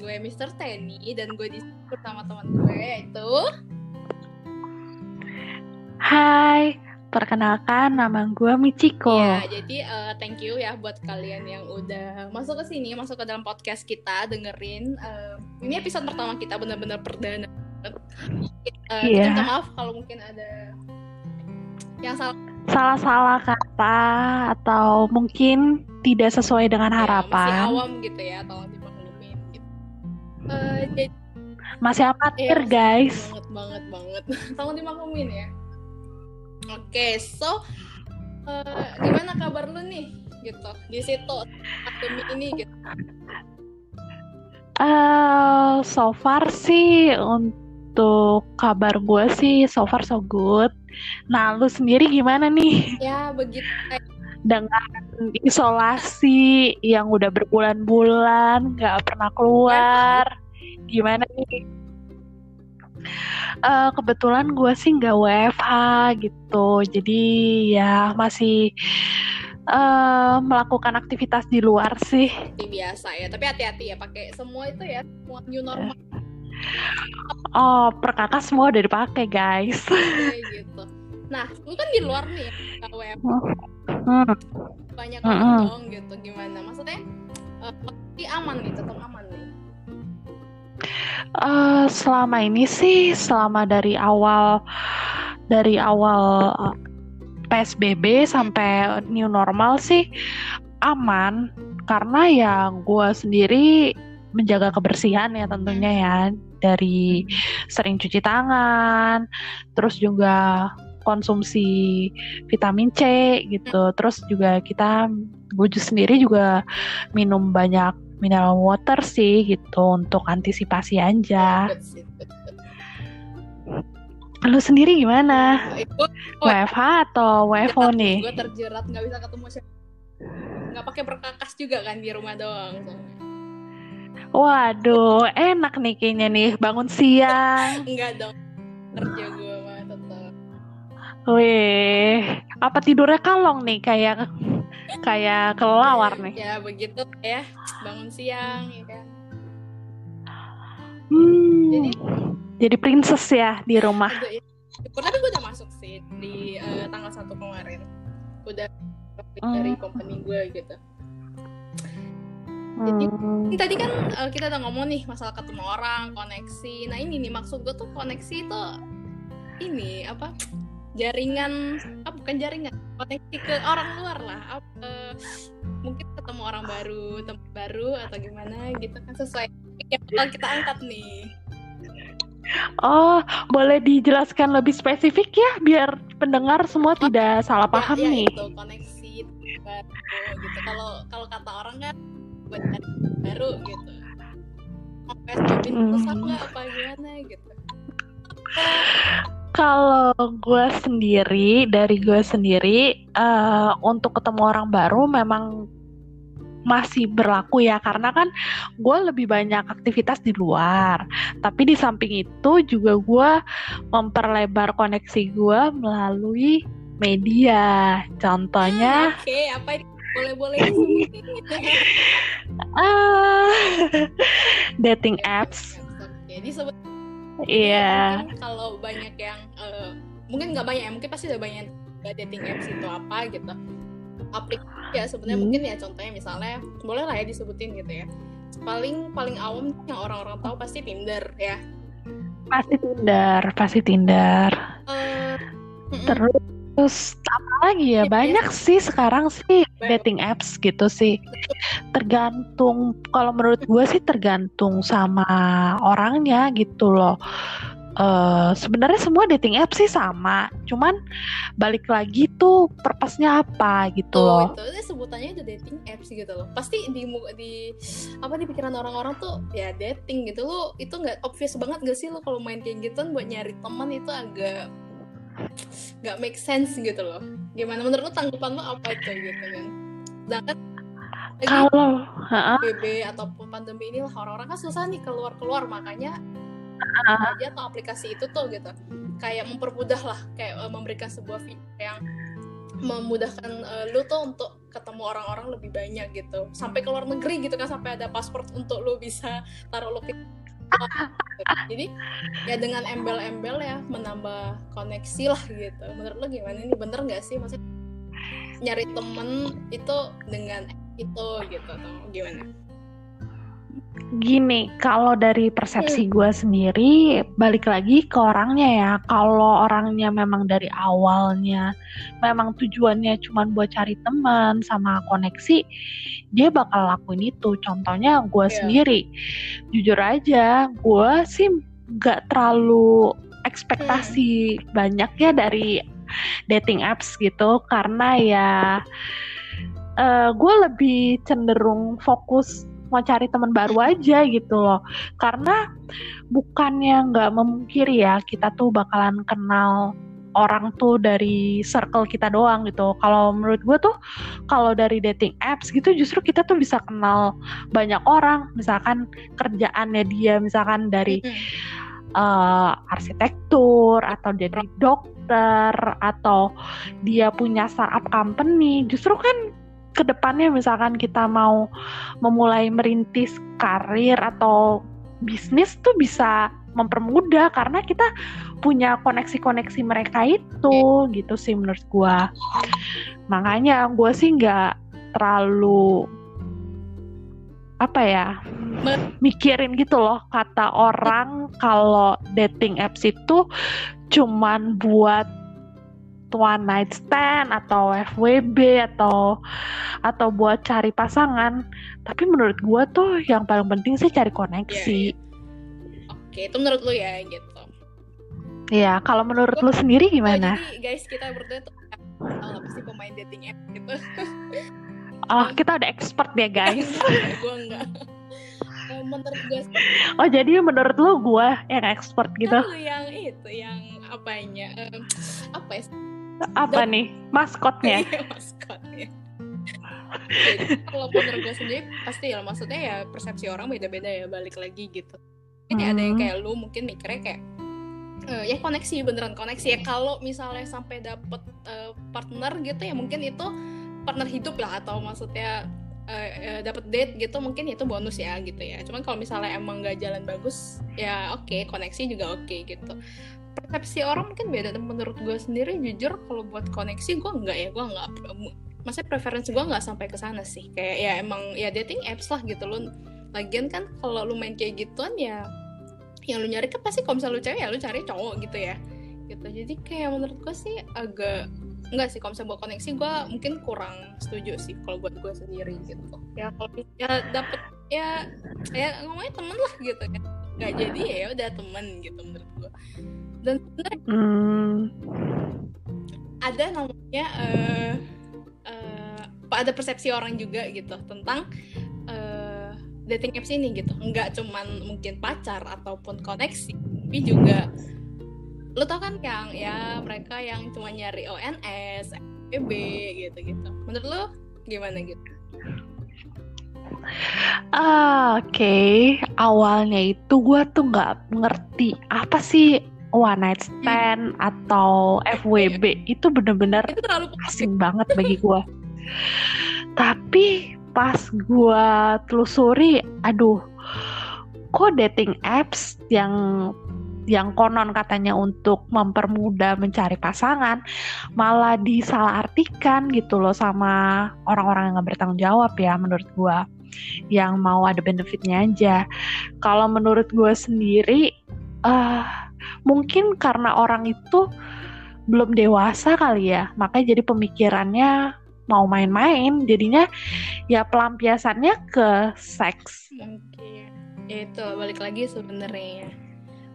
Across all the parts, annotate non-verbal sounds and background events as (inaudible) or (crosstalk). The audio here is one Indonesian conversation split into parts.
gue Mr. Tenny dan gue di bersama teman gue yaitu Hai, perkenalkan nama gue Michiko. Ya, jadi uh, thank you ya buat kalian yang udah masuk ke sini, masuk ke dalam podcast kita, dengerin. Uh, ini episode pertama kita benar-benar perdana. Uh, yeah. Kita minta maaf kalau mungkin ada yang salah salah-salah kata atau mungkin tidak sesuai dengan harapan. Ya, masih awam gitu ya, tolong. Uh, jadi, masih amatir ya, guys. Banget banget banget. (laughs) tolong dimaklumin ya. Oke, okay, so uh, gimana kabar lu nih gitu di situ pandemi ini gitu? Uh, so far sih untuk kabar gue sih so far so good. Nah, lu sendiri gimana nih? Ya, begitu. Dengan isolasi yang udah berbulan-bulan nggak pernah keluar, gimana nih? Uh, kebetulan gue sih nggak WFH gitu, jadi ya masih uh, melakukan aktivitas di luar sih. Seperti biasa ya, tapi hati-hati ya pakai semua itu ya, semua new normal. Oh, perkakas semua udah dipakai guys. Oke, gitu. Nah, lu kan di luar nih ya, WFH. (laughs) Hmm. Banyak orang hmm. dong gitu, gimana? Maksudnya, uh, aman nih, tetap aman nih. Uh, selama ini sih selama dari awal dari awal eh, PSBB sampai new normal sih aman karena ya gue sendiri menjaga kebersihan ya tentunya ya dari sering cuci tangan terus juga konsumsi vitamin C gitu terus juga kita gue sendiri juga minum banyak mineral water sih gitu untuk antisipasi aja. Lu sendiri gimana? Itu WFH atau WFO nih? Gue terjerat nggak bisa ketemu siapa. Nggak pakai perkakas juga kan di rumah doang. Waduh, enak nih kayaknya nih bangun siang. Enggak dong, kerja gue. Wih, apa tidurnya kalong nih kayak kayak kelawar nih. Ya begitu ya, bangun siang ya kan. Hmm, jadi jadi princess ya di rumah. Ya. Tapi gue udah masuk sih di uh, tanggal satu kemarin. Udah hmm. dari company gue gitu. Jadi hmm. tadi kan uh, kita udah ngomong nih masalah ketemu orang, koneksi. Nah ini nih maksud gue tuh koneksi itu ini apa jaringan apa bukan jaringan koneksi ke orang luar lah apa, mungkin ketemu orang baru tempat baru atau gimana gitu kan sesuai yang bakal kita angkat nih Oh, boleh dijelaskan lebih spesifik ya biar pendengar semua oh, tidak salah ya, paham ya, nih. Itu koneksi baru gitu. Kalau kalau kata orang kan buat baru gitu. Mau PSBB hmm. apa gimana gitu. Kalau gue sendiri, dari gue sendiri, uh, untuk ketemu orang baru memang masih berlaku ya. Karena kan gue lebih banyak aktivitas di luar. Tapi di samping itu juga gue memperlebar koneksi gue melalui media. Contohnya oke okay, apa boleh boleh uh, dating apps. Jadi Iya. Yeah. Kalau banyak yang uh, mungkin nggak banyak ya, mungkin pasti udah banyak dating apps itu apa gitu. Aplikasi ya sebenarnya hmm. mungkin ya contohnya misalnya boleh lah ya disebutin gitu ya. Paling paling awam yang orang-orang tahu pasti Tinder ya. Pasti Tinder, pasti Tinder. Uh, Terus Terus apa lagi ya? Iya, Banyak ya. sih sekarang sih dating apps gitu sih. Tergantung kalau menurut gue sih tergantung sama orangnya gitu loh. Uh, sebenarnya semua dating apps sih sama, cuman balik lagi tuh purpose-nya apa gitu oh, loh. Itu sebutannya itu dating apps gitu loh. Pasti di di apa di pikiran orang-orang tuh ya dating gitu lo itu nggak obvious banget gak sih lo kalau main kayak gitu buat nyari teman itu agak nggak make sense gitu loh. Gimana? Menurut lo tanggapan lo apa itu gitu kan? Sedangkan kalau BB ataupun pandemi ini orang-orang kan susah nih keluar keluar makanya uh, aja atau aplikasi itu tuh gitu. Kayak mempermudah lah kayak uh, memberikan sebuah fitur yang memudahkan uh, lu tuh untuk ketemu orang-orang lebih banyak gitu. Sampai ke luar negeri gitu kan sampai ada paspor untuk lu bisa taruh lokasi jadi ya dengan embel-embel ya menambah koneksi lah gitu. Menurut lo gimana ini bener nggak sih? Maksudnya nyari temen itu dengan itu gitu atau gimana Gini, kalau dari persepsi gue sendiri, balik lagi ke orangnya ya. Kalau orangnya memang dari awalnya, memang tujuannya cuma buat cari teman sama koneksi, dia bakal lakuin itu. Contohnya gue yeah. sendiri, jujur aja, gue sih gak terlalu ekspektasi hmm. banyak ya dari dating apps gitu, karena ya uh, eh, gue lebih cenderung fokus mau cari teman baru aja gitu loh karena bukannya nggak memungkiri ya kita tuh bakalan kenal orang tuh dari circle kita doang gitu. Kalau menurut gue tuh kalau dari dating apps gitu justru kita tuh bisa kenal banyak orang. Misalkan kerjaannya dia misalkan dari uh, arsitektur atau jadi dokter atau dia punya startup company. Justru kan ke depannya misalkan kita mau memulai merintis karir atau bisnis tuh bisa mempermudah karena kita punya koneksi-koneksi mereka itu gitu sih menurut gue makanya gue sih nggak terlalu apa ya mikirin gitu loh kata orang kalau dating apps itu cuman buat one night stand atau FWB atau atau buat cari pasangan tapi menurut gue tuh yang paling penting sih cari koneksi yeah, yeah. oke itu menurut lu ya gitu Iya, kalau menurut lu sendiri gimana? Oh, jadi guys kita berdua tuh tahu apa sih pemain dating app gitu. (laughs) Oh, kita udah expert ya guys. (laughs) gue enggak. Menurut gue Oh jadi menurut lu gue yang expert gitu? Lu yang itu, yang apanya? Um, apa ya? Apa nih maskotnya iya maskotnya jadi kalau menurut gue sendiri pasti ya maksudnya ya persepsi orang beda-beda ya balik lagi gitu ini hmm. ada yang hmm. kayak lu mungkin mikirnya kayak uh, ya koneksi beneran koneksi ya kalau misalnya sampai dapet uh, partner gitu ya mungkin itu partner hidup lah atau maksudnya uh, uh, dapet date gitu mungkin itu bonus ya gitu ya. Cuman kalau misalnya emang gak jalan bagus ya oke okay, koneksi juga oke okay, gitu. Persepsi orang mungkin beda menurut gue sendiri jujur kalau buat koneksi gue enggak ya gue enggak maksudnya preferensi gue nggak sampai ke sana sih. Kayak ya emang ya dating apps lah gitu. Loh lagian kan kalau lu main kayak gituan ya yang lu nyari kan pasti kalau misalnya lu cewek ya lu cari cowok gitu ya. Gitu. Jadi kayak menurut gue sih agak enggak sih kalau misalnya buat koneksi gue mungkin kurang setuju sih kalau buat gue sendiri gitu. Ya kalau ya dapet ya ya ngomongnya temen lah gitu kan. Nggak jadi ya udah temen gitu menurut gue dan sebenarnya hmm. ada namanya uh, uh, ada persepsi orang juga gitu tentang uh, dating apps ini gitu. Nggak cuman mungkin pacar ataupun koneksi tapi juga lo tau kan yang ya mereka yang cuma nyari ONS, FB gitu gitu menurut lo gimana gitu? Ah, Oke, okay. awalnya itu gue tuh nggak ngerti apa sih one night stand hmm. atau FWB itu bener-bener asing banget bagi gue. Tapi pas gue telusuri, aduh, kok dating apps yang yang konon katanya untuk mempermudah mencari pasangan malah disalahartikan gitu loh sama orang-orang yang nggak bertanggung jawab ya menurut gue yang mau ada benefitnya aja. Kalau menurut gue sendiri uh, mungkin karena orang itu belum dewasa kali ya makanya jadi pemikirannya mau main-main. Jadinya ya pelampiasannya ke seks. Mungkin ya itu balik lagi sebenarnya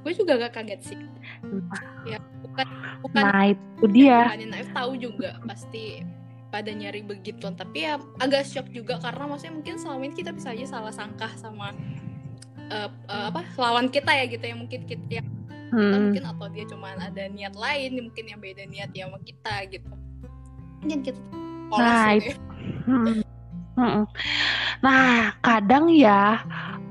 gue juga gak kaget sih nah. ya bukan bukan nah itu dia bukan naif tahu juga pasti pada nyari begitu tapi ya agak shock juga karena maksudnya mungkin selama ini kita bisa aja salah sangka sama uh, uh, apa lawan kita ya gitu ya mungkin kita yang hmm. mungkin atau dia cuma ada niat lain mungkin yang beda niat ya sama kita gitu mungkin kita nah gitu ya. hmm. Hmm. nah kadang ya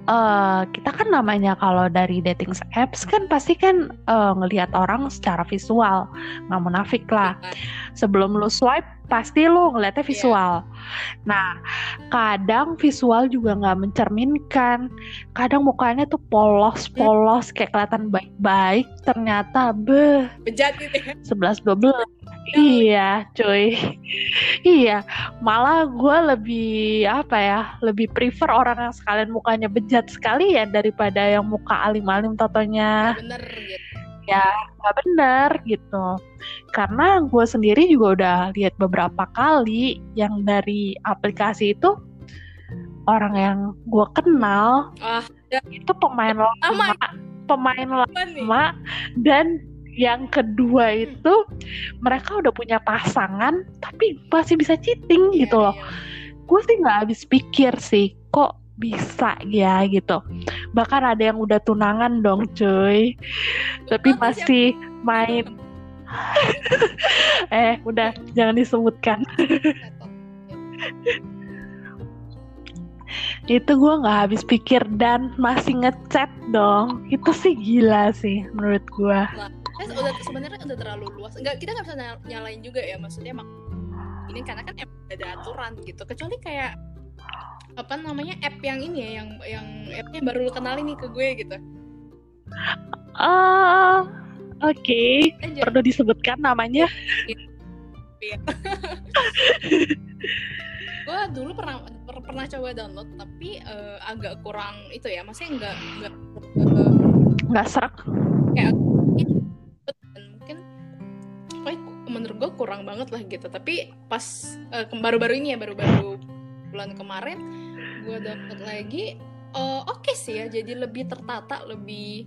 uh, kita kan namanya kalau dari dating apps kan pasti kan uh, ngelihat orang secara visual nggak munafik lah iya kan? sebelum lu swipe pasti lu ngeliatnya Iya. visual. Nah, kadang visual juga nggak mencerminkan. Kadang mukanya tuh polos-polos kayak kelihatan baik-baik, ternyata beh bejat gitu ya 11 12. Iya, cuy. Iya, malah gue lebih apa ya, lebih prefer orang yang sekalian mukanya bejat sekali ya daripada yang muka alim-alim totonya bener gitu nggak bener gitu. Karena gue sendiri juga udah lihat beberapa kali yang dari aplikasi itu orang yang gue kenal ah itu pemain lama, pemain apa nih lama dan yang kedua itu mereka udah punya pasangan tapi masih bisa cheating Iya, gitu loh. iya. Gue sih nggak habis pikir sih kok bisa ya gitu. Bahkan ada yang udah tunangan dong cuy. Tapi Betul, masih main (laughs) eh udah jangan disebutkan. Itu gue nggak habis pikir dan masih ngechat dong. Itu sih gila sih menurut gue. Terus udah sebenarnya udah terlalu luas. Enggak, kita nggak bisa nyal- nyalain juga ya. Maksudnya mak ini karena kan emang ada aturan gitu. Kecuali kayak apa namanya app yang ini ya, yang yang appnya baru lu kenalin nih ke gue gitu. Oh, oke. Aja. Perlu disebutkan namanya? (laughs) gue dulu pernah per- pernah coba download tapi eh, agak kurang itu ya. Maksudnya enggak enggak eh, Nggak serak. dan mungkin menurut gue kurang banget lah gitu tapi pas eh, baru-baru ini ya baru-baru bulan kemarin gue download lagi eh, oke sih ya jadi lebih tertata lebih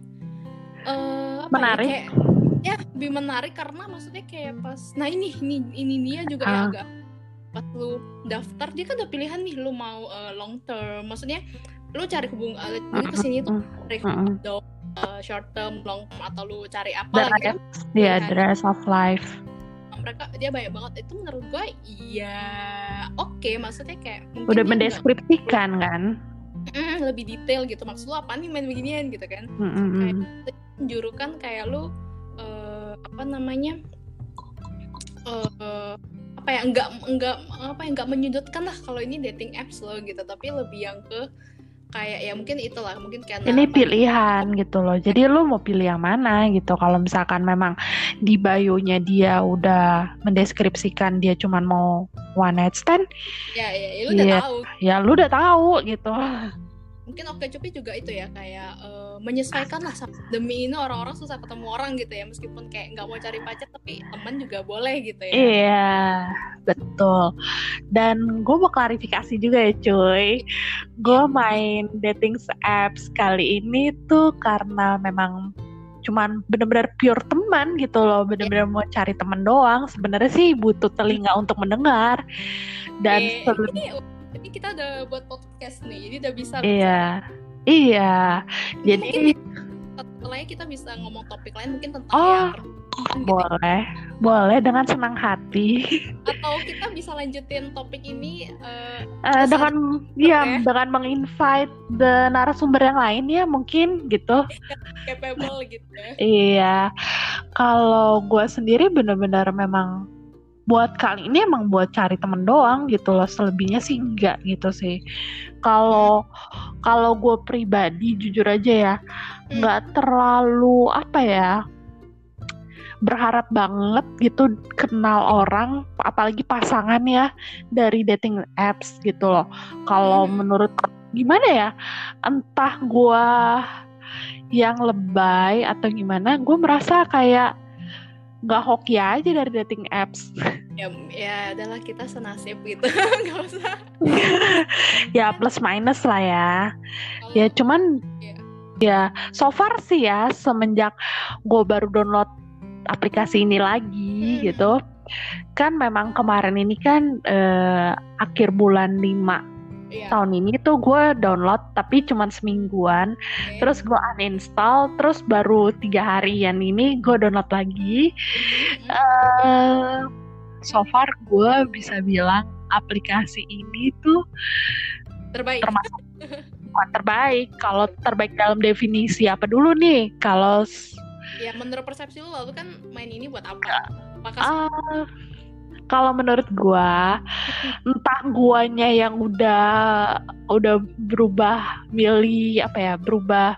eh, apa ya, Menarik. kayak- ya lebih menarik karena maksudnya kayak pas nah ini ini ini dia juga ya Ah. agak pas lu daftar dia kan ada pilihan nih lu mau eh, long term maksudnya lu cari hubungan jadi ke sini tuh uh, short term, long term atau lu cari apa The gitu kan. ya, the rest of life. Mereka dia banyak banget itu menurut gue iya oke maksudnya kayak Udah mendeskripsikan kan? "Mm, lebih detail gitu maksud lu apa nih main beginian gitu kan. Mm-mm. Menjurukan kayak lu eh, apa namanya eh apa ya enggak enggak apa ya enggak menyudutkan lah kalau ini dating apps loh gitu tapi lebih yang ke kayak ya mungkin itulah mungkin karena Ini apa- pilihan gitu loh. Jadi lu mau pilih yang mana gitu. Kalau misalkan memang di bio-nya dia udah mendeskripsikan dia cuman mau one night stand, ya ya, ya lu udah Iya. tahu ya lu udah tahu gitu. Mungkin oke cupi juga itu ya kayak eh, menyesuaikan lah demi ini orang-orang susah ketemu orang gitu ya meskipun kayak nggak mau cari pacar tapi teman juga boleh gitu ya Iya, betul. Dan gue mau klarifikasi juga ya cuy. Gue main dating apps kali ini tuh karena memang cuman bener-bener pure teman gitu loh, bener-bener mau cari teman doang. Sebenarnya sih butuh telinga untuk mendengar. Dan sebe- ini, ini kita udah buat podcast nih jadi udah bisa iya, iya. Jadi setelahnya kita bisa ngomong topik lain mungkin tentang Oh, yang gitu. boleh, boleh dengan senang hati. atau kita bisa lanjutin topik ini eh, Eh, Terus dengan ya ya. dengan menginvite the narasumber yang lain ya mungkin gitu. (laughs) capable gitu ya Iya, kalau gue sendiri bener-bener memang buat kali ini emang buat cari temen doang gitu loh. Selebihnya sih enggak gitu sih. Kalau kalau gue pribadi jujur aja ya, nggak terlalu apa ya berharap banget gitu kenal orang apalagi pasangan ya dari dating apps gitu loh kalau Hmm. menurut gimana ya entah gua yang lebay atau gimana gue merasa kayak nggak hoki aja dari dating apps ya ya adalah kita senasib gitu (laughs) nggak usah ya plus minus lah ya Kalau- ya cuman Iya. ya so far sih ya semenjak gue baru download aplikasi ini lagi Hmm. gitu kan memang kemarin ini kan eh, akhir bulan 5 iya, tahun ini tuh gue download tapi cuman semingguan oke. terus gue uninstall terus baru tiga harian ini gue download lagi Mhm. eh so far gue bisa bilang aplikasi ini tuh terbaik termasuk (laughs) bukan terbaik. Kalau terbaik dalam definisi apa dulu nih? Kalau ya menurut persepsi lu lalu kan main ini buat apa apakah ah, kalau menurut gua entah guanya yang udah udah berubah milih apa ya berubah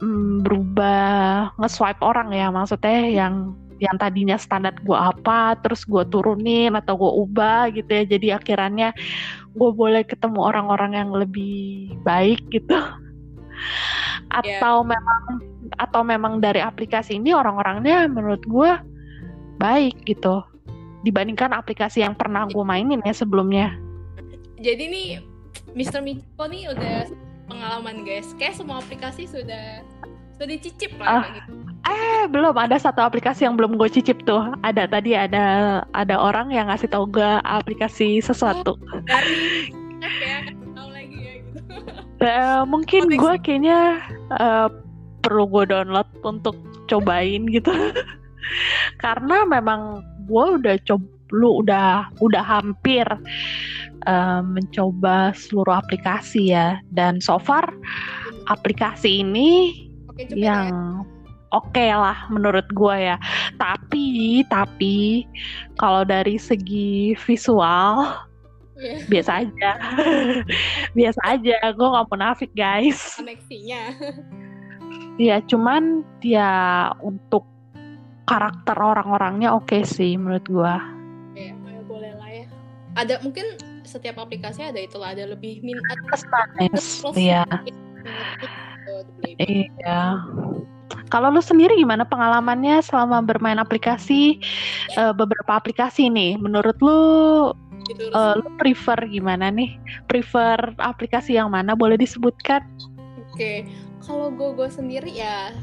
mm, berubah nge-swipe orang ya maksudnya yang yang tadinya standar gua apa terus gua turunin atau gua ubah gitu ya jadi akhirannya gue boleh ketemu orang-orang yang lebih baik gitu. Atau memang atau memang dari aplikasi ini orang-orangnya menurut gue baik gitu dibandingkan aplikasi yang pernah gue mainin ya sebelumnya. Jadi nih Mr. Miko nih udah pengalaman guys. Kayak semua aplikasi sudah sudah dicicip lah Ah. gitu. eh belum. Ada satu aplikasi yang belum gue cicip tuh. Ada tadi ada ada orang yang ngasih tau gue aplikasi sesuatu. Dari ya tahu lagi ya gitu. (laughs) Eh, mungkin gue kayaknya eh, perlu gue download untuk cobain gitu (laughs) karena memang gue udah coba lu udah udah hampir eh, mencoba seluruh aplikasi ya. Dan so far aplikasi ini oke coba yang oke lah menurut gue ya. Tapi tapi kalau dari segi visual ya. biasa aja. (laughs) Biasa aja gue nggak munafik guys. Koneksinya. Ya cuman ya untuk karakter orang-orangnya oke sih menurut gue ya ya boleh lah ya. Ada mungkin setiap aplikasi ada itulah ada lebih min Kestanis, plus iya. iya. Kalau lu sendiri gimana pengalamannya selama bermain aplikasi? Eh, beberapa aplikasi nih menurut lu Gitu, eh, lu prefer gimana nih? Prefer aplikasi yang mana? Boleh disebutkan? Oke, kalau gue gue sendiri ya,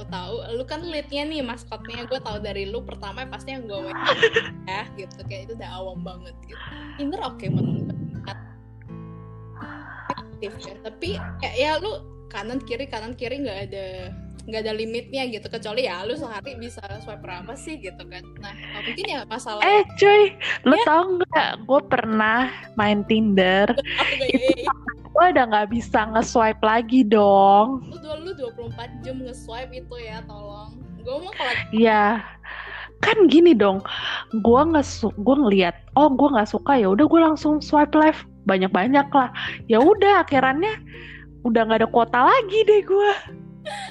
lo tahu, lu kan leadnya nih maskotnya, gue tahu dari lu pertama pasti yang gue (laughs) ya gitu, kayak itu udah awam banget gitu. Tinder oke menurut gue. aktif ya, tapi ya, ya lu kanan kiri kanan kiri nggak ada nggak ada limitnya gitu kecuali ya lu sehari bisa swipe berapa sih gitu kan. Nah mungkin ya masalah eh cuy lu Ya. tau nggak gue pernah main Tinder. Aku kayak gue udah nggak bisa nge-swipe lagi dong. Lu dua lu 24 jam nge-swipe itu ya tolong. Gue mau kalau ya kan gini dong gue nggak gue ngeliat oh gue nggak suka ya udah gue langsung swipe left. Banyak banyak lah. Ya udah akhirannya udah nggak ada kuota lagi deh gue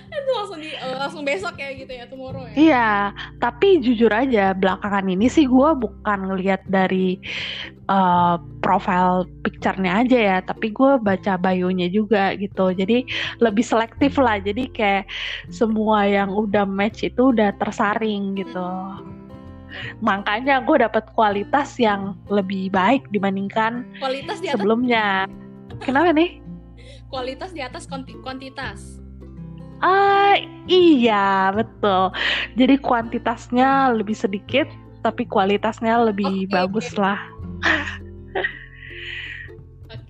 itu langsung di langsung besok ya gitu ya tomorrow ya? Iya tapi jujur aja belakangan ini sih gue bukan ngeliat dari eh, profile picture-nya aja ya tapi gue baca bio-nya juga gitu. Jadi lebih selektif lah. Jadi kayak semua yang udah match itu udah tersaring gitu. Makanya gue dapet kualitas yang lebih baik dibandingkan kualitas di atas? sebelumnya. Kenapa nih? Kualitas di atas kuanti- kuantitas Ah iya betul. Jadi kuantitasnya lebih sedikit, tapi kualitasnya lebih Oke, bagus oke. lah.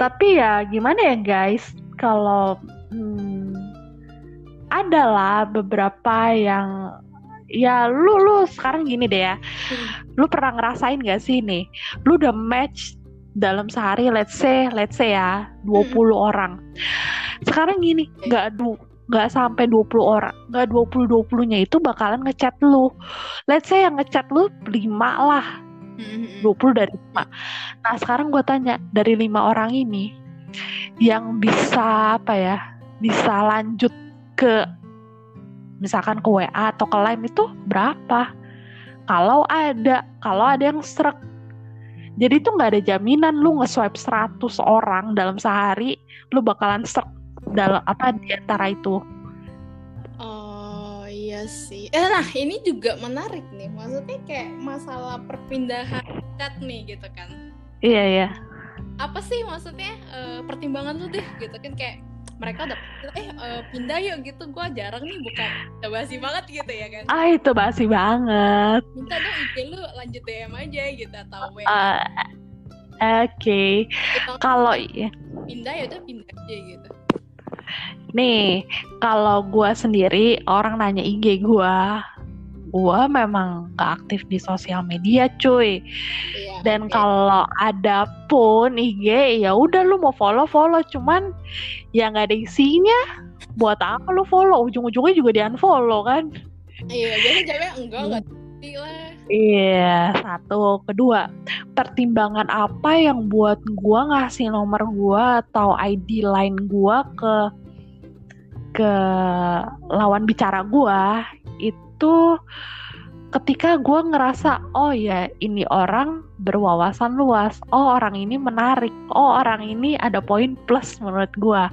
Tapi ya gimana ya guys, kalau hmm, ada lah beberapa yang ya lu lu sekarang gini deh ya, lu pernah ngerasain gak sih nih, lu udah match dalam sehari, let's say, let's say ya, 20 orang. Sekarang gini, nggak du nggak sampai 20 orang, nggak 20 20-nya itu bakalan ngechat lu. Let's say yang ngechat lu 5 lah, 20 dari 5. Nah, sekarang gue tanya, dari lima orang ini yang bisa apa ya? Bisa lanjut ke misalkan ke WA atau ke lain itu berapa? Kalau ada, kalau ada yang serak. Jadi itu nggak ada jaminan lu nge-swipe 100 orang dalam sehari, lu bakalan serak dalam apa di antara itu. oh iya sih eh nah ini juga menarik nih maksudnya kayak masalah perpindahan chat nih gitu kan Iya, iya. apa sih maksudnya eh, pertimbangan lu deh gitu kan kayak mereka udah eh eh, pindah yuk gitu gua jarang nih bukan udah basi banget gitu ya kan Ah, itu basi banget. minta dong IG lu lanjut DM aja gitu atau WA Ah, Oke, Gitu. kalau iya. pindah ya udah pindah aja gitu Nih, kalau gua sendiri orang nanya IG gua, gua memang gak aktif di sosial media, cuy. iya Dan kalau ada pun IG, ya udah lu mau follow follow, cuman ya nggak ada isinya. Buat apa lu follow? Ujung-ujungnya juga di unfollow kan? iya biasanya jawabnya enggak enggak. Iya, satu. Kedua, pertimbangan apa yang buat gua ngasih nomor gua atau ID line gua ke ke lawan bicara gua itu ketika gua ngerasa oh ya ini orang berwawasan luas, oh orang ini menarik, oh orang ini ada poin plus menurut gua.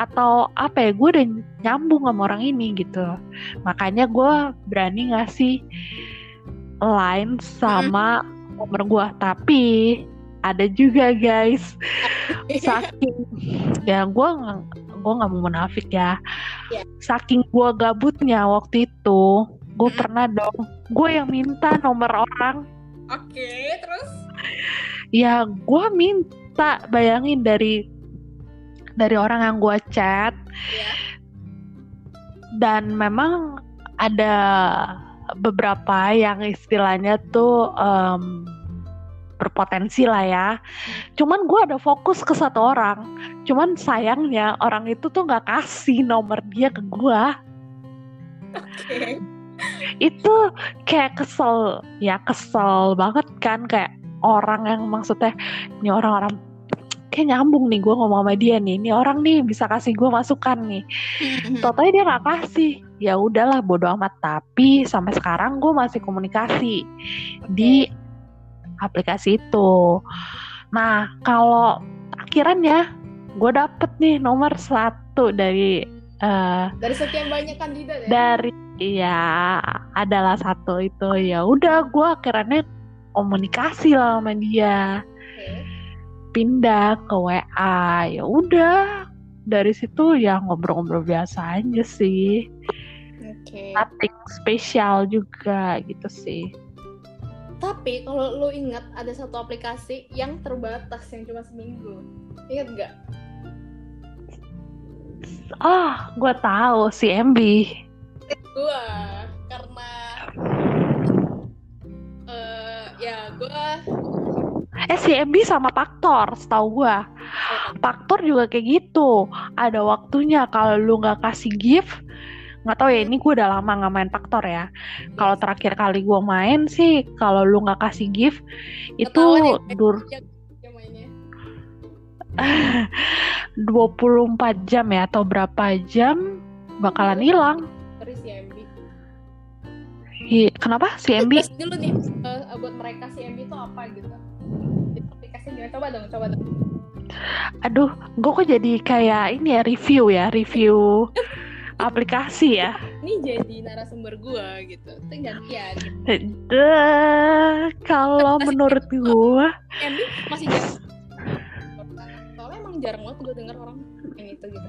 Atau apa ya gue udah nyambung sama orang ini gitu. Makanya gue berani ngasih line sama nomor gue tapi ada juga guys (laughs) saking ya gue gue nggak mau munafik ya Iya. saking gue gabutnya waktu itu gue Hmm. pernah dong gue yang minta nomor orang Oke, terus? ya gue minta bayangin dari dari orang yang gue chat Iya. dan memang ada beberapa yang istilahnya tuh em, berpotensi lah ya. Cuman gue ada fokus ke satu orang. Cuman sayangnya orang itu tuh nggak kasih nomor dia ke gue. Oke. Itu kayak kesel, ya kesel banget kan kayak orang yang maksudnya ini orang-orang kayak nyambung nih gue ngomong sama dia nih. Ini orang nih bisa kasih gue masukan nih. Totalnya dia nggak kasih. Ya udahlah bodo amat. Tapi sampai sekarang gue masih komunikasi di aplikasi itu. Nah kalau akhiran ya, gue dapet nih nomor satu dari eh, Dari sekian banyak kandidat ya? dari ya adalah satu itu ya udah gue akhirannya komunikasi lah sama dia Oke. pindah ke WA ya udah dari situ ya ngobrol-ngobrol biasa aja sih Oke. nothing spesial juga gitu sih Tapi kalau lu ingat ada satu aplikasi yang terbatas yang cuma seminggu. Ingat nggak? ah gue tahu si MB Gua karena eh ya gua eh si MB sama Paktor setahu gue Paktor juga kayak gitu ada waktunya kalau lu nggak kasih gift nggak tahu ya ini gue udah lama nggak main Paktor ya kalau terakhir kali gue main sih kalau lu nggak kasih gift itu ya, dur yang mainnya. (laughs) 24 jam ya atau berapa jam bakalan hilang si MB. Hi- kenapa si MB Terus dulu nih eh, buat mereka si MB itu apa gitu? Itu aplikasi gimana? Coba dong, coba dong. aduh gue kok jadi kayak ini ya review ya review (laughs) aplikasi ya Ini jadi narasumber gua gitu. Itu gantian. Deh, kalau menurut gue MB masih jarang. Soalnya emang jarang banget gue denger orang yang itu gitu.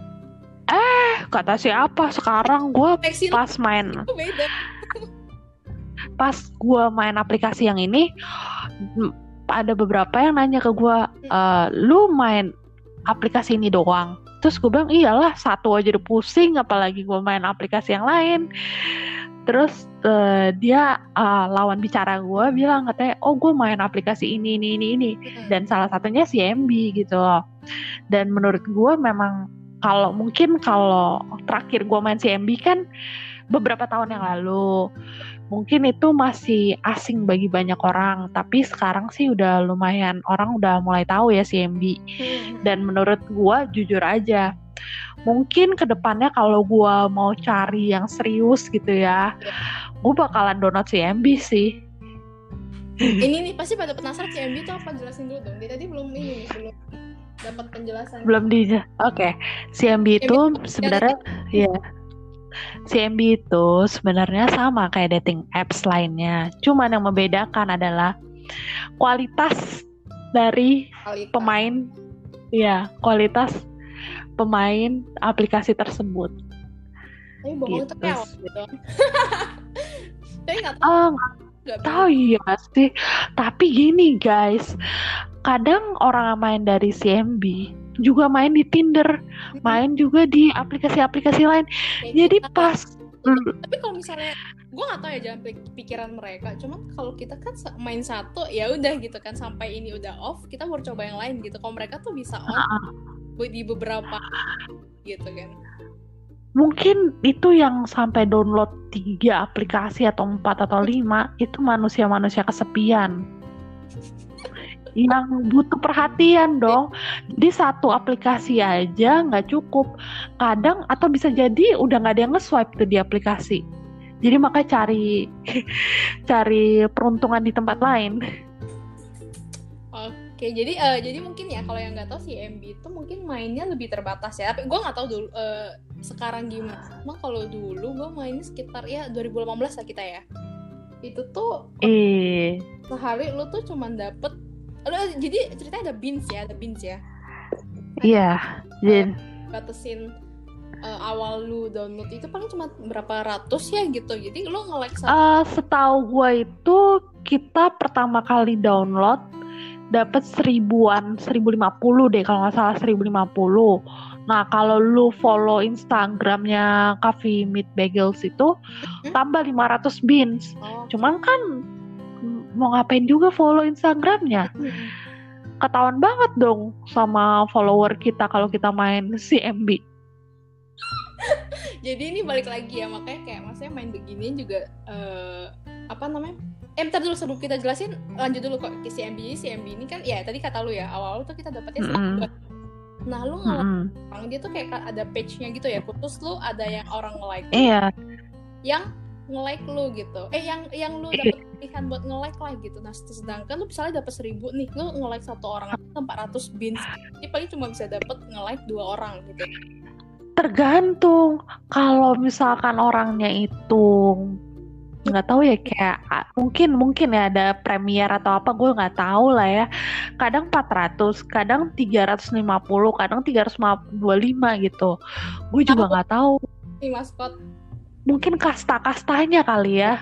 kata siapa sekarang gue pas main pas gue main aplikasi yang ini ada beberapa yang nanya ke gue "Eh, lu main aplikasi ini doang terus gue bilang iyalah satu aja udah pusing apalagi gue main aplikasi yang lain. Terus eh, dia eh, lawan bicara gue bilang katanya oh gue main aplikasi ini ini ini ini. Dan salah satunya si MB gitu loh. Dan menurut gue memang kalau mungkin kalau terakhir gue main si MB kan beberapa tahun yang lalu mungkin itu masih asing bagi banyak orang tapi sekarang sih udah lumayan orang udah mulai tahu ya si MB Hmm. dan menurut gue jujur aja mungkin ke depannya kalau gue mau cari yang serius gitu ya gue bakalan download si MB sih ini nih pasti pada penasaran si MB itu apa jelasin dulu dong. Dia tadi belum ini belum dapat penjelasan. belum di oke CMB itu sebenarnya ya CMB itu sebenarnya sama kayak dating apps lainnya cuman yang membedakan adalah kualitas dari Kualitas. pemain ya kualitas pemain aplikasi tersebut Tapi bohong itu gitu kayak gitu. (laughs) Tapi nggak tahu. ah nggak tahu ya sih tapi gini guys kadang orang yang main dari CMB juga main di Tinder main juga di aplikasi-aplikasi lain. Kayak jadi kita- pas tapi kalau misalnya gue nggak tahu ya jalan pik- pikiran mereka. Cuman kalau kita kan main satu ya udah gitu kan. Sampai ini udah off kita baru coba yang lain gitu. Kalau mereka tuh bisa on bu- di beberapa gitu kan. Mungkin itu yang sampai download tiga aplikasi atau empat atau lima itu manusia-manusia kesepian yang butuh perhatian dong. Jadi satu aplikasi aja nggak cukup. Kadang atau bisa jadi udah nggak ada yang nge-swipe tuh di aplikasi. Jadi makanya cari (laughs) cari peruntungan di tempat lain. Oke, jadi uh, jadi mungkin ya kalau yang nggak tahu si MB itu mungkin mainnya lebih terbatas ya. Tapi gue nggak tahu dulu uh, sekarang gimana. Emang kalau dulu gue mainnya sekitar ya 2018 lah kita ya. Itu tuh eh sehari lu tuh cuman dapet lu, jadi ceritanya ada bins ya, ada bins ya. Iya, Jin. Batasin uh, awal lu download itu paling cuma berapa ratus ya gitu. Jadi lu nge-like uh, setahu gue itu kita pertama kali download dapat seribuan, 1050 deh kalau nggak salah 1050. Nah kalau lu follow Instagramnya Coffee Meet Bagels itu hmm? tambah 500 bins. Oh. Cuman kan mau ngapain juga follow Instagramnya? Ketahuan banget dong sama follower kita kalau kita main CMB. (laughs) Jadi ini balik lagi ya makanya kayak maksudnya main begini juga uh, apa namanya eh bentar dulu sebelum kita jelasin lanjut dulu kok ke CMB ini CMB ini kan ya tadi kata lu ya awal, tuh kita dapetnya mm -hmm. nah lu nggak mm -hmm. dia tuh kayak ada page-nya gitu ya khusus lu ada yang orang like iya yang nge-like lu gitu. Eh yang yang lu dapet (laughs) pilihan buat nge-like lah gitu. Nah sedangkan lu misalnya dapet seribu nih lu nge-like satu orang itu 400 bins jadi paling cuma bisa dapet nge-like dua orang gitu. Tergantung. Kalau misalkan orangnya itu nggak tahu ya kayak mungkin mungkin ya ada premier atau apa gue nggak tahu lah ya. Kadang 400 kadang 350 kadang 325 gitu. Gue juga nggak tahu. Si maskot mungkin kasta-kastanya kali ya.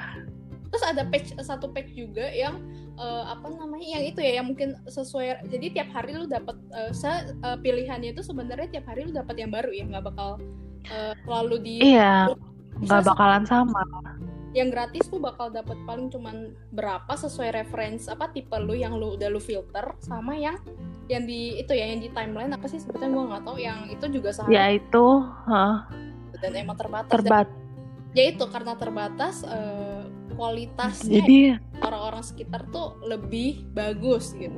Terus ada page satu page juga yang uh, apa namanya yang itu ya yang mungkin sesuai jadi tiap hari lu dapat uh, uh, pilihannya itu sebenarnya tiap hari lu dapat yang baru ya nggak bakal uh, selalu di iya nggak bakalan sama. Yang gratis tuh bakal dapat paling cuman berapa sesuai reference apa tipe lu yang lu udah lu filter sama yang yang di itu ya yang di timeline apa sih sebetulnya gue nggak tahu yang itu juga sama. Ya itu huh. dan emang terbatas. Terbat dan, ya itu karena terbatas uh, kualitasnya jadi orang-orang sekitar tuh lebih bagus gitu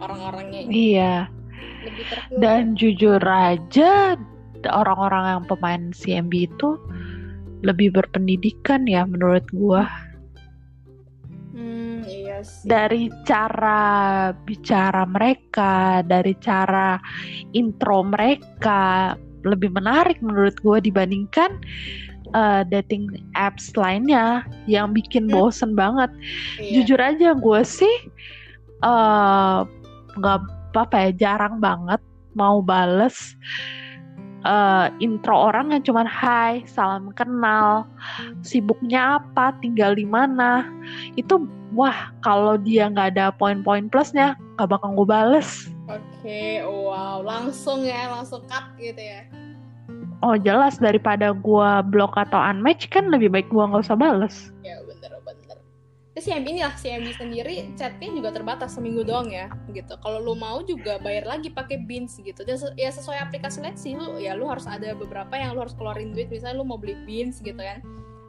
orang-orangnya iya lebih dan jujur aja orang-orang yang pemain CMB itu lebih berpendidikan ya menurut gua. Hmm, iya sih. Dari cara bicara mereka, dari cara intro mereka lebih menarik menurut gua dibandingkan uh, dating apps lainnya yang bikin hmm. bosen banget. Iya. Jujur aja gue sih eh, nggak uh, apa ya jarang banget mau bales uh, intro orang yang cuman hai, salam kenal, sibuknya apa, tinggal di mana. Itu wah kalau dia nggak ada poin-poin plusnya nggak bakal gue bales. Oke, okay, wow, langsung ya, langsung cut gitu ya. Oh jelas daripada gue blok atau unmatch kan lebih baik gue nggak usah bales. Ya Terus si MB ini lah si MB sendiri chatnya juga terbatas seminggu doang ya gitu. Kalau lu mau juga bayar lagi pakai Beans gitu. Dan ya sesuai aplikasi lain sih lu ya lu harus ada beberapa yang lu harus keluarin duit misalnya lu mau beli Beans gitu kan.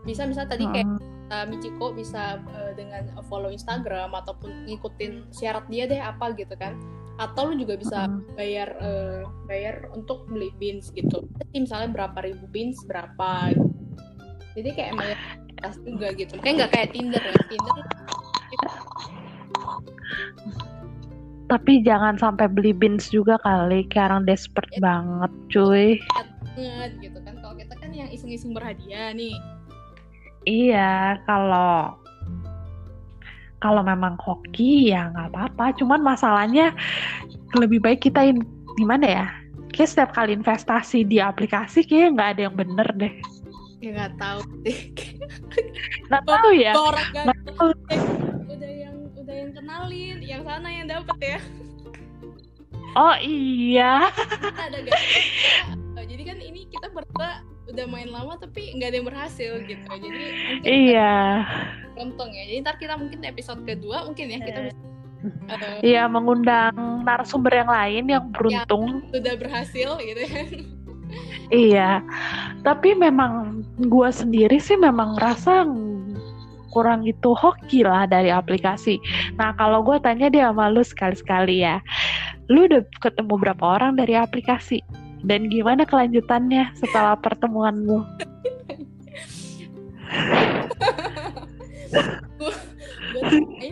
Bisa misalnya tadi kayak uh, Michiko bisa uh, dengan follow Instagram ataupun ngikutin syarat dia deh apa gitu kan. Atau lu juga bisa bayar uh, bayar untuk beli beans gitu. Jadi misalnya berapa ribu beans berapa? Gitu. Jadi kayak emang tas juga gitu. Kayak nggak kayak Tinder ya. Tinder tapi jangan sampai beli bins juga kali. Kayak orang desperate ya, banget cuy. Banget gitu kan. Kalau kita kan yang iseng-iseng berhadiah nih. Iya kalau kalau memang hoki ya nggak apa-apa. Cuman masalahnya lebih baik kita in, gimana ya? Kayak setiap kali investasi di aplikasi kayak nggak ada yang bener deh. Ya nggak tahu (laughs) nggak tahu ya. Orang ganteng udah yang udah yang kenalin yang sana yang dapat ya. Oh iya. Ada gak jadi kan ini kita berdua udah main lama tapi nggak ada yang berhasil gitu. Jadi iya. untung ya. Jadi ntar kita mungkin episode kedua mungkin ya kita bisa uh, Iya mengundang narasumber yang lain yang beruntung. yang udah berhasil gitu ya Iya, tapi memang gue sendiri sih memang ngerasa kurang itu hoki lah dari aplikasi. Nah kalau gue tanya dia sama lu sekali-sekali ya, lu udah ketemu berapa orang dari aplikasi? Dan gimana kelanjutannya setelah pertemuanmu?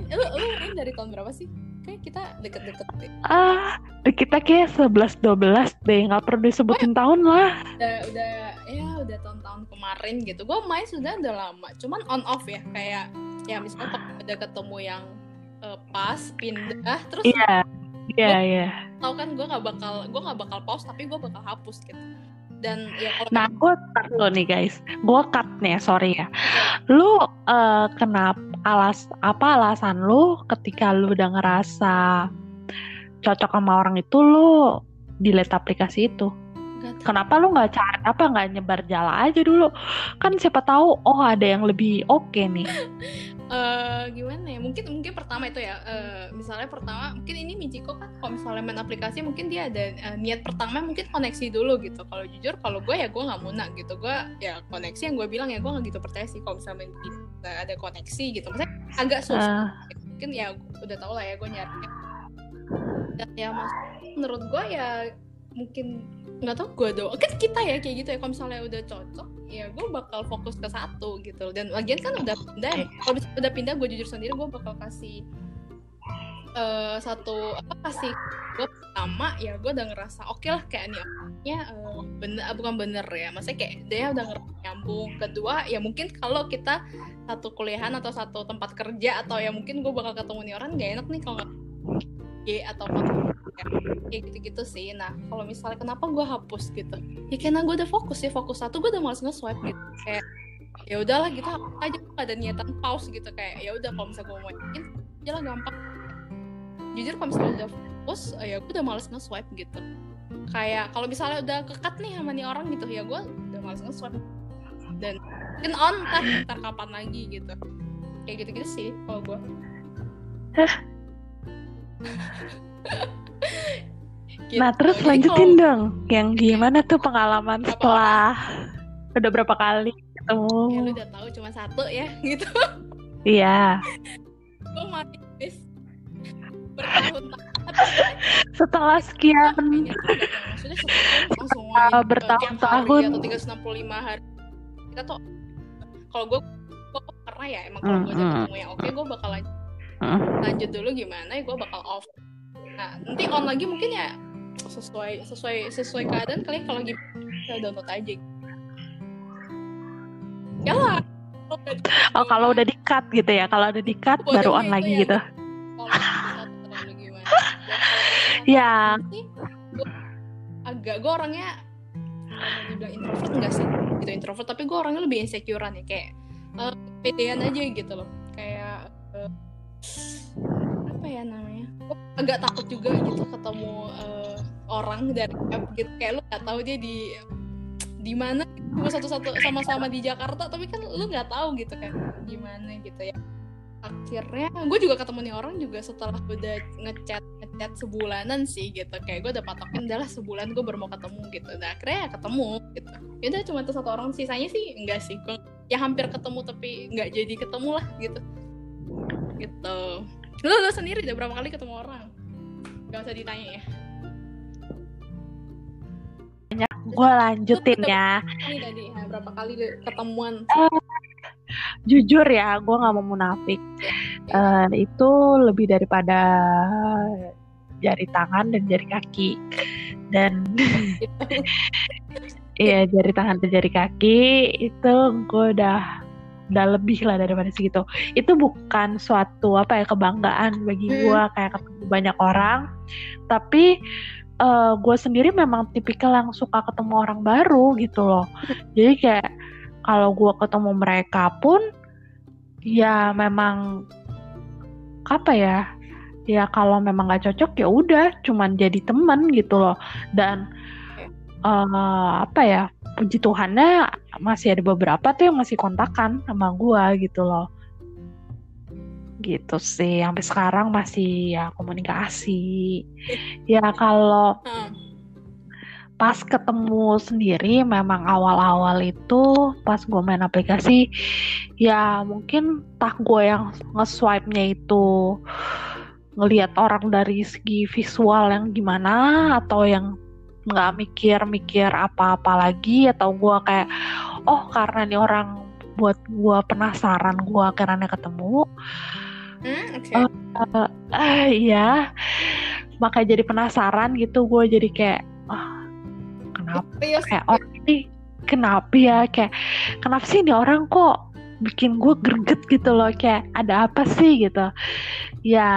lu, lu main dari tahun berapa sih? Kayak kita deket-deket deh. Ah, kita kayak 11-12 deh, nggak perlu disebutin tahun lah. Udah, udah, ya udah tahun-tahun kemarin gitu. Gue main sudah udah lama, cuman on off ya, kayak ya misalnya ada ketemu yang uh, pas pindah, terus Iya, iya, iya. tau kan gue nggak bakal gue nggak bakal pause tapi gue bakal hapus gitu dan ya kalau Nah, gue cut lo nih guys. Gue cut nih, sorry ya. Lu eh, kenapa alas apa alasan lu ketika lu udah ngerasa cocok sama orang itu lu delete aplikasi itu? Kenapa lu nggak cari apa nggak nyebar jala aja dulu? Kan siapa tahu oh ada yang lebih oke nih. (laughs) Eh, gimana ya? Mungkin mungkin pertama itu ya. Eh, misalnya pertama mungkin ini Michiko kan kalau misalnya main aplikasi mungkin dia ada eh, niat pertama mungkin koneksi dulu gitu. Kalau jujur kalau gue ya gue nggak muna gitu. Gue ya koneksi yang gue bilang ya gue nggak gitu percaya sih kalau misalnya main gitu, ada koneksi gitu. Maksudnya agak susah. Eh, mungkin ya udah tau lah ya gue nyari dan ya mas menurut gue ya mungkin nggak tau gue doang. Kan kita ya kayak gitu ya. Kalau misalnya udah cocok ya gue bakal fokus ke satu gitu. Dan lagian kan udah pindah ya. kalau udah pindah gue jujur sendiri gue bakal kasih eh, satu apa kasih gue pertama ya gue udah ngerasa oke lah kayak nih orangnya eh, bener ah, bukan bener ya. Maksudnya kayak dia udah ngerasa nyambung. Kedua ya mungkin kalau kita satu kuliahan atau satu tempat kerja atau ya mungkin gue bakal ketemu nih orang gak enak nih kalau Atau ya. kayak gitu-gitu sih. Nah kalau misalnya kenapa gue hapus gitu? Ya karena gue udah fokus ya fokus satu gue udah males nge-swipe gitu. Kayak ya udahlah gitu aja gak ada niatan pause gitu. Kayak ya udah kalau misalnya gue mau main aja lah gampang. Jujur kalau misalnya udah fokus eh, ya gue udah males nge-swipe gitu. Kayak kalau misalnya udah kekat nih sama nih orang gitu ya gue udah males nge-swipe. Dan mungkin on ntar, ntar kapan lagi gitu. Kayak gitu-gitu sih kalau gue Gitu. Nah terus Jadi lanjutin kalau- dong, yang gimana tuh pengalaman Berapa setelah udah berapa kali ketemu? ya lu udah tahu cuma satu ya (laughs) gitu Iya. gue bertahun-tahun Setelah sekian udah- maksudnya eh, bertahun-tahun. atau 365 hari kita tuh kalau gue gue karena ya emang kalau gue ketemu yang oke gue bakal lanjut, Mm. lanjut dulu gimana ya gue bakal off. Nah nanti on lagi mungkin ya sesuai sesuai sesuai keadaan kalian kalau bisa download aja. Ya lah Oh kalau udah di cut gitu ya, kalau udah di cut baru on lagi ya, gitu. kalau (laughs) Ya. agak gue orangnya dibilang introvert enggak sih? Gitu introvert tapi gue orangnya lebih insecurean ya kayak eh, pedean aja gitu loh apa ya namanya? Gua agak takut juga gitu ketemu eh, orang dari app gitu. Kayak lu nggak tahu dia di di mana gitu. cuma satu-satu sama-sama di Jakarta tapi kan lu nggak tahu gitu kan gimana gitu ya. Akhirnya gue juga ketemu nih orang juga setelah udah ngechat ngechat sebulanan sih gitu. Kayak gue udah patokin udah lah sebulan gue baru mau ketemu gitu. Nah akhirnya ya ketemu gitu. Ya udah cuma tuh satu orang. Sisanya sih enggak sih gue ya hampir ketemu tapi nggak jadi ketemu lah gitu gitu lu, lu sendiri udah berapa kali ketemu orang gak usah ditanya ya Gue lanjutin ya. tadi nah, berapa kali ketemuan Jujur ya, gue nggak mau munafik. Eh, itu lebih daripada jari tangan dan jari kaki. Dan (laughs) Iya jari tangan dan jari kaki itu gue udah udah lebih lah daripada segitu. Itu bukan suatu apa ya kebanggaan bagi Hmm. gue kayak ketemu banyak orang, tapi eh, gue sendiri memang tipikal yang suka ketemu orang baru gitu loh. Jadi kayak kalau gue ketemu mereka pun ya memang apa ya ya kalau memang nggak cocok ya udah cuman jadi teman gitu loh dan eh, apa ya puji Tuhannya masih ada beberapa tuh yang masih kontakan sama gua gitu loh. Gitu sih sampai sekarang masih ya komunikasi. Ya kalau pas ketemu sendiri memang awal-awal itu pas gue main aplikasi ya mungkin tak gue yang nge-swipe-nya itu ngelihat orang dari segi visual yang gimana atau yang nggak mikir-mikir apa-apa lagi atau gue kayak oh karena nih orang buat gue penasaran gue akhirnya ketemu. Hmm, oke. uh, uh, uh, ya makanya jadi penasaran gitu gue jadi kayak ah kenapa Serius. kayak orang ini kenapa ya? Kayak kenapa sih ini orang kok bikin gue greget gitu loh? Kayak ada apa sih? Gitu. Ya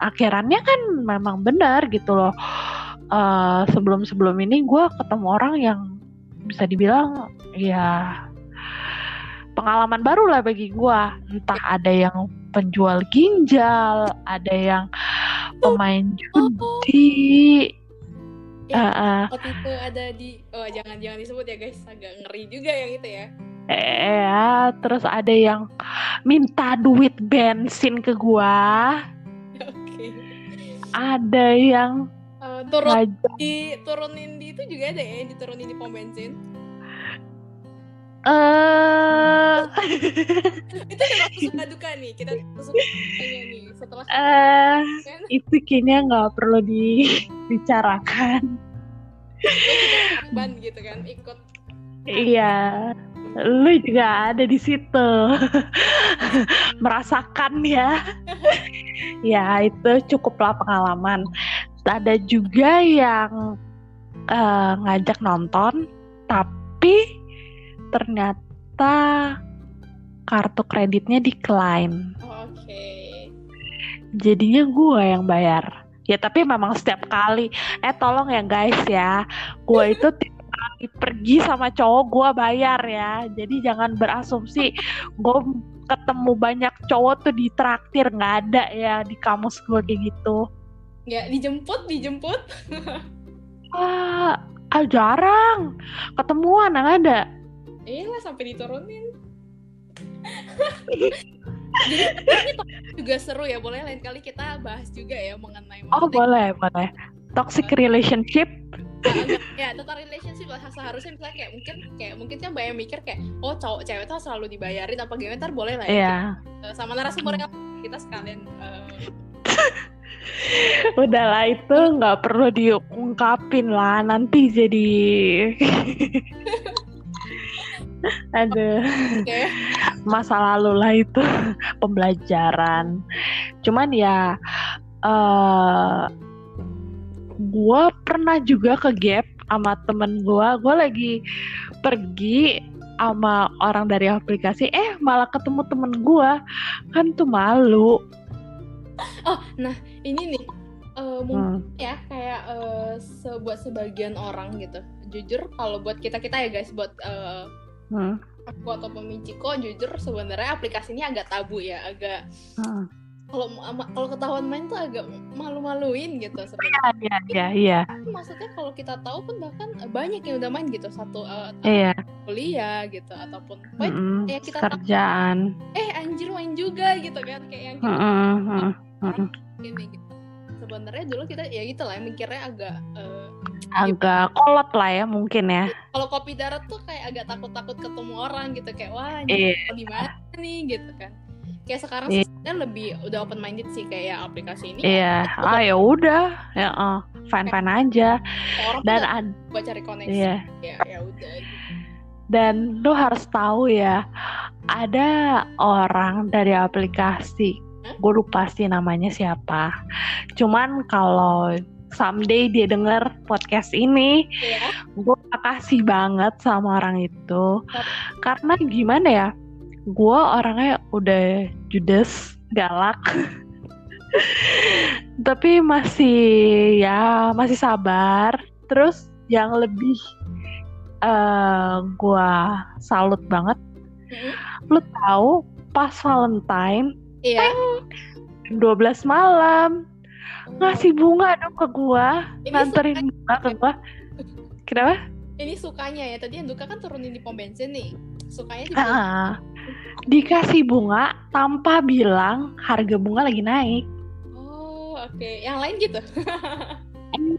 akhirannya kan memang benar gitu loh Eh, sebelum sebelum ini gue ketemu orang yang bisa dibilang ya pengalaman baru lah bagi gue entah ada yang penjual ginjal ada yang pemain judi. Ya. Eh, eh. waktu itu ada di oh jangan jangan disebut ya guys. Agak ngeri juga yang itu ya. Eh, terus ada yang minta duit bensin ke gua, (laughs) oke. Ada yang Turun di turunin di itu juga ada ya yang diturunin di pom bensin eh itu masuk suka duka nih kita masuk dukanya nih setelah kan itu kayaknya nggak perlu dibicarakan. ban gitu kan ikut Iya, lu juga ada di situ, merasakan ya. (laughs) ya itu cukuplah pengalaman. Ada juga yang eh, ngajak nonton, tapi ternyata kartu kreditnya decline. Oh, oke Jadinya gue yang bayar. Ya tapi memang setiap kali, eh tolong ya guys ya, gue itu (laughs) kali pergi sama cowok gue bayar ya. Jadi jangan berasumsi gue ketemu banyak cowok tuh di traktir nggak ada ya di kamus gue kayak gitu. Nggak dijemput dijemput. (laughs) Ah, ah jarang. Ketemuan yang ada. iya sampai diturunin. (laughs) Jadi ini juga seru ya. Boleh lain kali kita bahas juga ya mengenai Oh boleh boleh. Toxic relationship. Ya tentang relationship lah. Seharusnya misalnya kayak mungkin kayak mungkin kan banyak mikir kayak oh cowok cewek tuh selalu dibayarin apa gimana? Ntar boleh lah ya. Iya. Eh, sama narasumber kita sekalian eh, (laughs) Udahlah itu nggak perlu diungkapin lah nanti jadi (laughs) Aduh, oke masa lalu lah itu pembelajaran. Cuman ya, eh gue pernah juga ke gap sama temen gue. Gue lagi pergi sama orang dari aplikasi, eh malah ketemu temen gue, kan tuh malu. oh nah ini nih eh, mungkin Hmm. ya kayak eh, se- buat sebagian orang gitu jujur kalau buat kita kita ya guys buat eh, Hmm. aku atau pemiciko jujur sebenarnya aplikasi ini agak tabu ya agak Hmm. kalau kalau ketahuan main tuh agak malu-maluin gitu sebenarnya Iya, iya, iya, Tapi maksudnya kalau kita tahu pun bahkan eh, banyak yang udah main gitu satu eh, iya. kuliah gitu ataupun pokoknya Mm-mm. ya kita tahu Kerjaan. eh anjir main juga gitu kan kayak yang kita Mm-mm, mm-mm, mm-mm. Ini gitu sebenarnya dulu kita ya gitu lah mikirnya agak eh, Agak kolot lah ya mungkin ya. kalau kopi darat tuh kayak agak takut-takut ketemu orang gitu kayak wah Iya. ini gimana nih gitu kan kayak sekarang Iya. sih sebenarnya lebih udah open minded sih kayak aplikasi ini Iya, ah ya udah, ya fine fine aja. orang Dan buat cari koneksi iya, ya ya udah gitu. dan lu harus tahu ya, ada orang dari aplikasi? Gue lupa sih namanya siapa. Cuman kalau someday dia denger podcast ini, ya gue makasih banget sama orang itu. Karena gimana ya, gue orangnya udah judes, galak. (laughs) Tapi masih ya masih sabar. Terus yang lebih eh gue salut banget, Mm-mm. lu tahu pas Valentine iya. 12 malam. Ngasih bunga dong ke gue, ini nganterin suka- bunga ke gue. Kenapa? ini sukanya ya. Tadi yang duka kan turunin di pom bensin nih. Sukanya juga Ah, dikasih bunga tanpa bilang harga bunga lagi naik. oh oke. Yang lain gitu?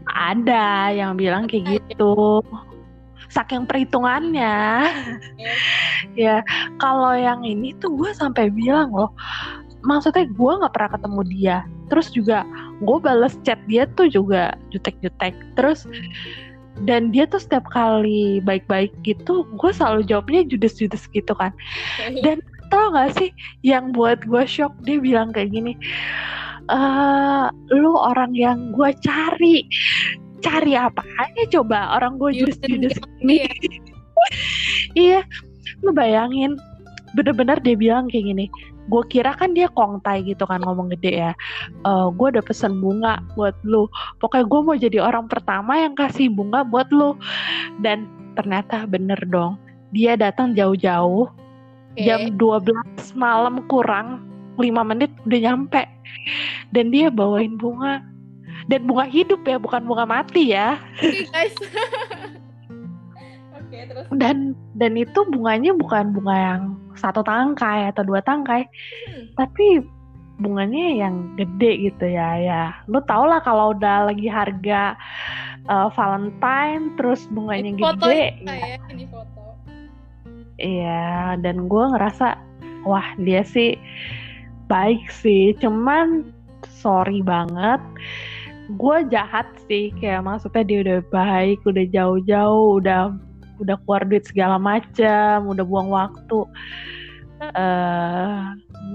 Ada yang bilang kayak gitu. Saking perhitungannya. Ya kalau yang ini tuh gue sampai bilang loh maksudnya gue nggak pernah ketemu dia. Terus juga gue bales chat dia tuh juga jutek-jutek. Terus dan dia tuh setiap kali baik-baik gitu gue selalu jawabnya judes-judes gitu kan. Dan tau gak sih yang buat gue shock dia bilang kayak gini eh lu orang yang gue cari cari apa aja coba? Orang gue judes-judes ini (laughs) iya lu bayangin. Bener-bener dia bilang kayak gini gue kira kan dia kongtai gitu kan ngomong gede ya. Uh, gue udah pesen bunga buat lu. Pokoknya gue mau jadi orang pertama yang kasih bunga buat lu. Dan ternyata bener dong dia datang jauh-jauh. Okay. jam 12 malam kurang 5 menit udah nyampe. Dan dia bawain bunga. Dan bunga hidup ya bukan bunga mati ya. Okay, guys. (laughs) dan dan itu bunganya bukan bunga yang satu tangkai atau dua tangkai. Hmm. tapi bunganya yang gede gitu ya ya. Lu tau lah kalau udah lagi harga uh, Valentine terus bunganya ini gede ya, ya. ini foto. Iya dan gue ngerasa wah dia sih baik sih. Cuman sorry banget gue jahat sih. Kayak maksudnya dia udah baik udah jauh-jauh udah udah keluar duit segala macam udah buang waktu. Uh, eh,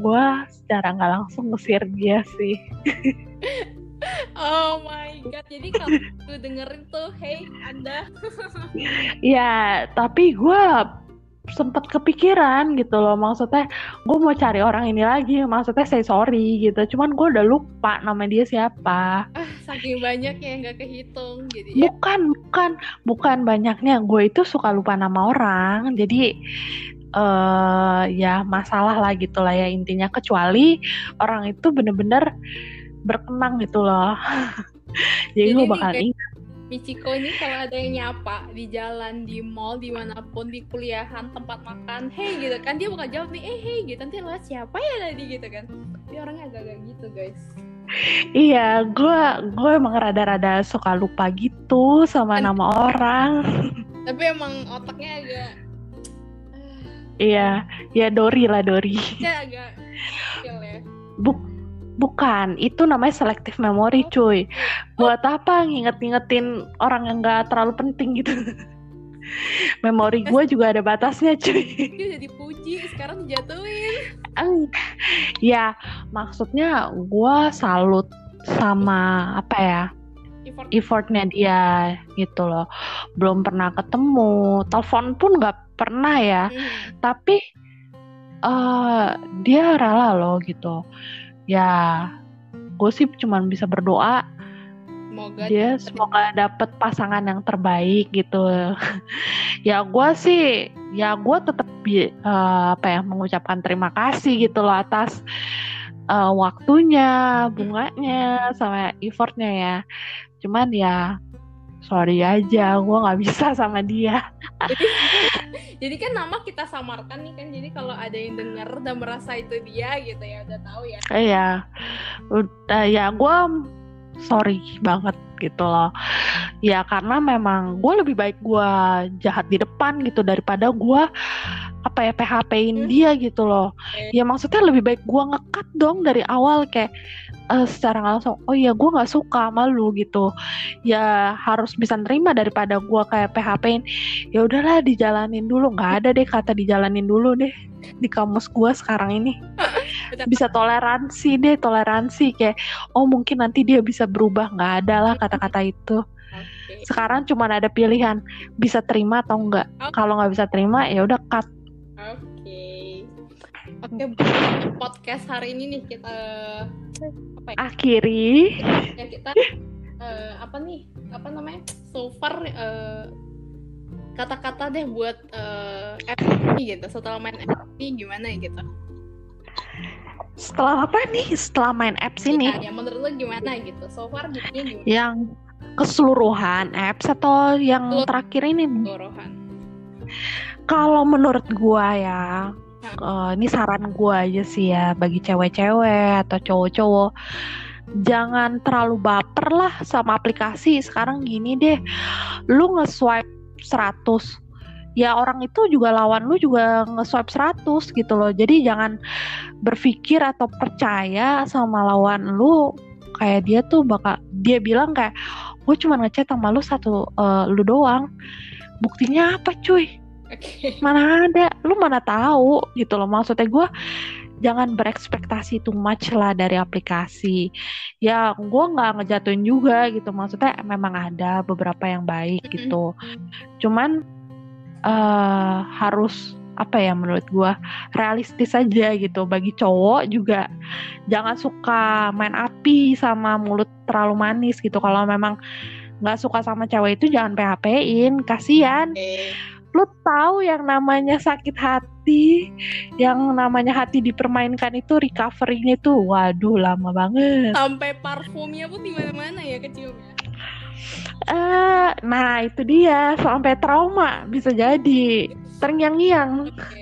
gue secara nggak langsung ngusir dia sih. (laughs) Oh my god, jadi kalau gue dengerin tuh, hey Anda. (laughs) ya, tapi gue sempet kepikiran gitu loh maksudnya gue mau cari orang ini lagi maksudnya say sorry gitu. Cuman gue udah lupa nama dia siapa (laughs) saking banyak ya nggak kehitung jadi ya. bukan bukan. Bukan banyaknya. Gue itu suka lupa nama orang. Jadi uh, ya masalah lah gitu lah ya intinya. Kecuali orang itu bener-bener berkenang gitu loh. (laughs) Jadi, jadi gue bakal ingat. Michiko ini kalau ada yang nyapa di jalan, di mall, di mana pun, di kuliahan, tempat makan, hey gitu kan dia bakal jawab nih, eh hey gitu. Nanti lewat siapa ya tadi? gitu kan. Dia orangnya agak-agak gitu guys. Iya, gue gue emang rada-rada suka lupa gitu sama kan. nama orang. Tapi emang otaknya agak. Iya, ya Dori lah Dori. Ya agak kecil ya. Buk Bukan, itu namanya selective memory oh. cuy. Buat apa nginget-ngingetin orang yang gak terlalu penting gitu. Memori gue juga ada batasnya cuy. Dia jadi puji, sekarang dijatuhin. ya, maksudnya gue salut sama apa ya Effort. effortnya dia gitu loh belum pernah ketemu telepon pun nggak pernah ya hmm. tapi uh, dia rela loh gitu ya gue sih cuma bisa berdoa semoga dia semoga dapet pasangan yang terbaik gitu. (laughs) Ya gue sih ya gue tetap uh, apa ya mengucapkan terima kasih gitu loh atas uh, waktunya bunganya sama effortnya ya. Cuman ya sorry aja gue nggak (laughs) bisa sama dia. Jadi, (laughs) jadi kan nama kita samarkan nih kan jadi kalau ada yang denger dan merasa itu dia gitu ya udah tahu ya. Iya. Udah ya gue sorry banget gitu loh. Ya karena memang gue lebih baik gue jahat di depan gitu daripada gue apa ya PHP-in hmm. dia gitu loh. Ya maksudnya lebih baik gue ngekat dong dari awal kayak uh, secara langsung oh iya gue nggak suka sama lu gitu. Ya harus bisa nerima daripada gue kayak PHP-in ya udahlah dijalanin dulu. Nggak ada deh kata dijalanin dulu deh di kamus gue sekarang ini. (laughs) Bisa toleransi deh toleransi kayak oh mungkin nanti dia bisa berubah. Nggak ada lah kata-kata itu. Sekarang cuma ada pilihan bisa terima atau enggak kalau nggak bisa terima ya udah cut Oke, podcast hari ini nih kita apa ya? akhiri. Ya kita uh, apa nih? Apa namanya? So far uh, kata-kata deh buat uh, app ini gitu. Setelah main ini gimana ya gitu? Setelah apa nih? Setelah main apps ini? Ya, ya menurut lo gimana gitu? So far gimana? Yang keseluruhan apps atau yang Seluruh, terakhir ini? Keseluruhan. Kalau menurut gua ya, uh, ini saran gue aja sih ya bagi cewek-cewek atau cowok-cowok jangan terlalu baper lah sama aplikasi. Sekarang gini deh, lu nge-swipe 100 ya orang itu juga lawan lu juga nge-swipe 100 gitu loh. Jadi jangan berpikir atau percaya sama lawan lu kayak dia tuh bakal dia bilang kayak gue cuma ngechat sama lu satu uh, lu doang. Buktinya apa cuy? Oke. Mana ada? Lu mana tahu gitu loh. Maksudnya gue jangan berekspektasi too much lah dari aplikasi. Ya, gue nggak ngejatuhin juga gitu. Maksudnya memang ada beberapa yang baik gitu. Cuman uh, harus apa ya menurut gue realistis aja gitu bagi cowok juga jangan suka main api sama mulut terlalu manis gitu kalau memang nggak suka sama cewek itu jangan PHP-in kasihan Okay. Lu tahu yang namanya sakit hati yang namanya hati dipermainkan itu recovery-nya tuh waduh lama banget Sampai parfumnya pun di mana-mana ya keciumnya. eh nah itu dia sampai trauma bisa jadi terngiang-ngiang Oke.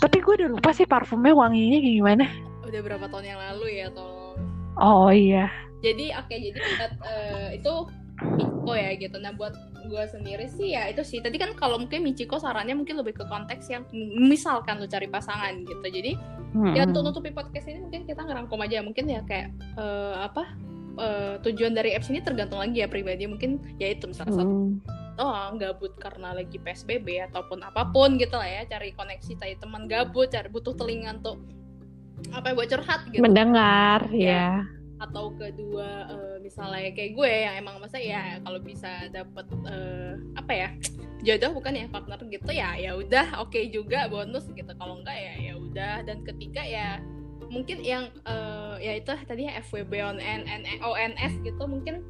tapi gue udah lupa sih parfumnya wanginya kayak gimana Udah berapa tahun yang lalu ya tolong. oh iya Jadi oke jadi buat eh, itu Michiko ya gitu. Nah buat gue sendiri sih ya itu sih. Tadi kan kalau mungkin Michiko sarannya mungkin lebih ke konteks yang misalkan lu cari pasangan gitu. Jadi ya Hmm. untuk nutupi podcast ini mungkin kita ngerangkum aja mungkin ya kayak eh, apa eh, tujuan dari apps ini tergantung lagi ya pribadi mungkin ya itu misalnya satu Hmm. doang gabut karena lagi psbb ataupun apa pun gitu lah ya cari koneksi cari teman gabut cari butuh telinga untuk apa ya buat curhat gitu mendengar Ya. ya atau kedua eh, misalnya kayak gue yang emang masa ya kalau bisa dapet eh, apa ya jodoh bukan ya partner gitu ya ya udah oke juga bonus gitu. Kalau enggak ya ya udah. Dan ketiga ya mungkin yang eh, ya itu tadi ya FWB on N, N, ONS gitu mungkin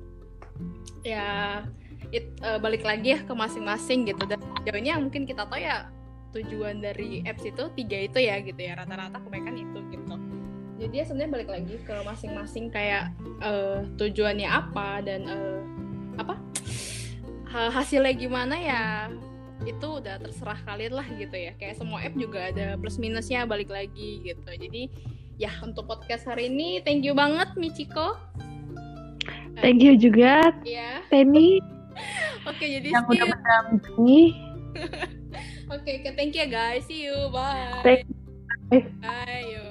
ya it, eh, balik lagi ya ke masing-masing gitu. Dan yang mungkin kita tahu ya tujuan dari apps itu tiga itu ya gitu ya rata-rata kebanyakan itu gitu jadi ya sebenarnya balik lagi ke masing-masing kayak eh, tujuannya apa dan eh, apa? Ha- hasilnya gimana ya itu udah terserah kalian lah gitu ya. Kayak semua app juga ada plus minusnya balik lagi gitu. Jadi ya untuk podcast hari ini thank you banget Michiko. Thank you juga ya Teni (laughs) oke jadi yang see udah you. mendampingi. (laughs) Oke oke thank you ya guys. See you. Bye. Thank bye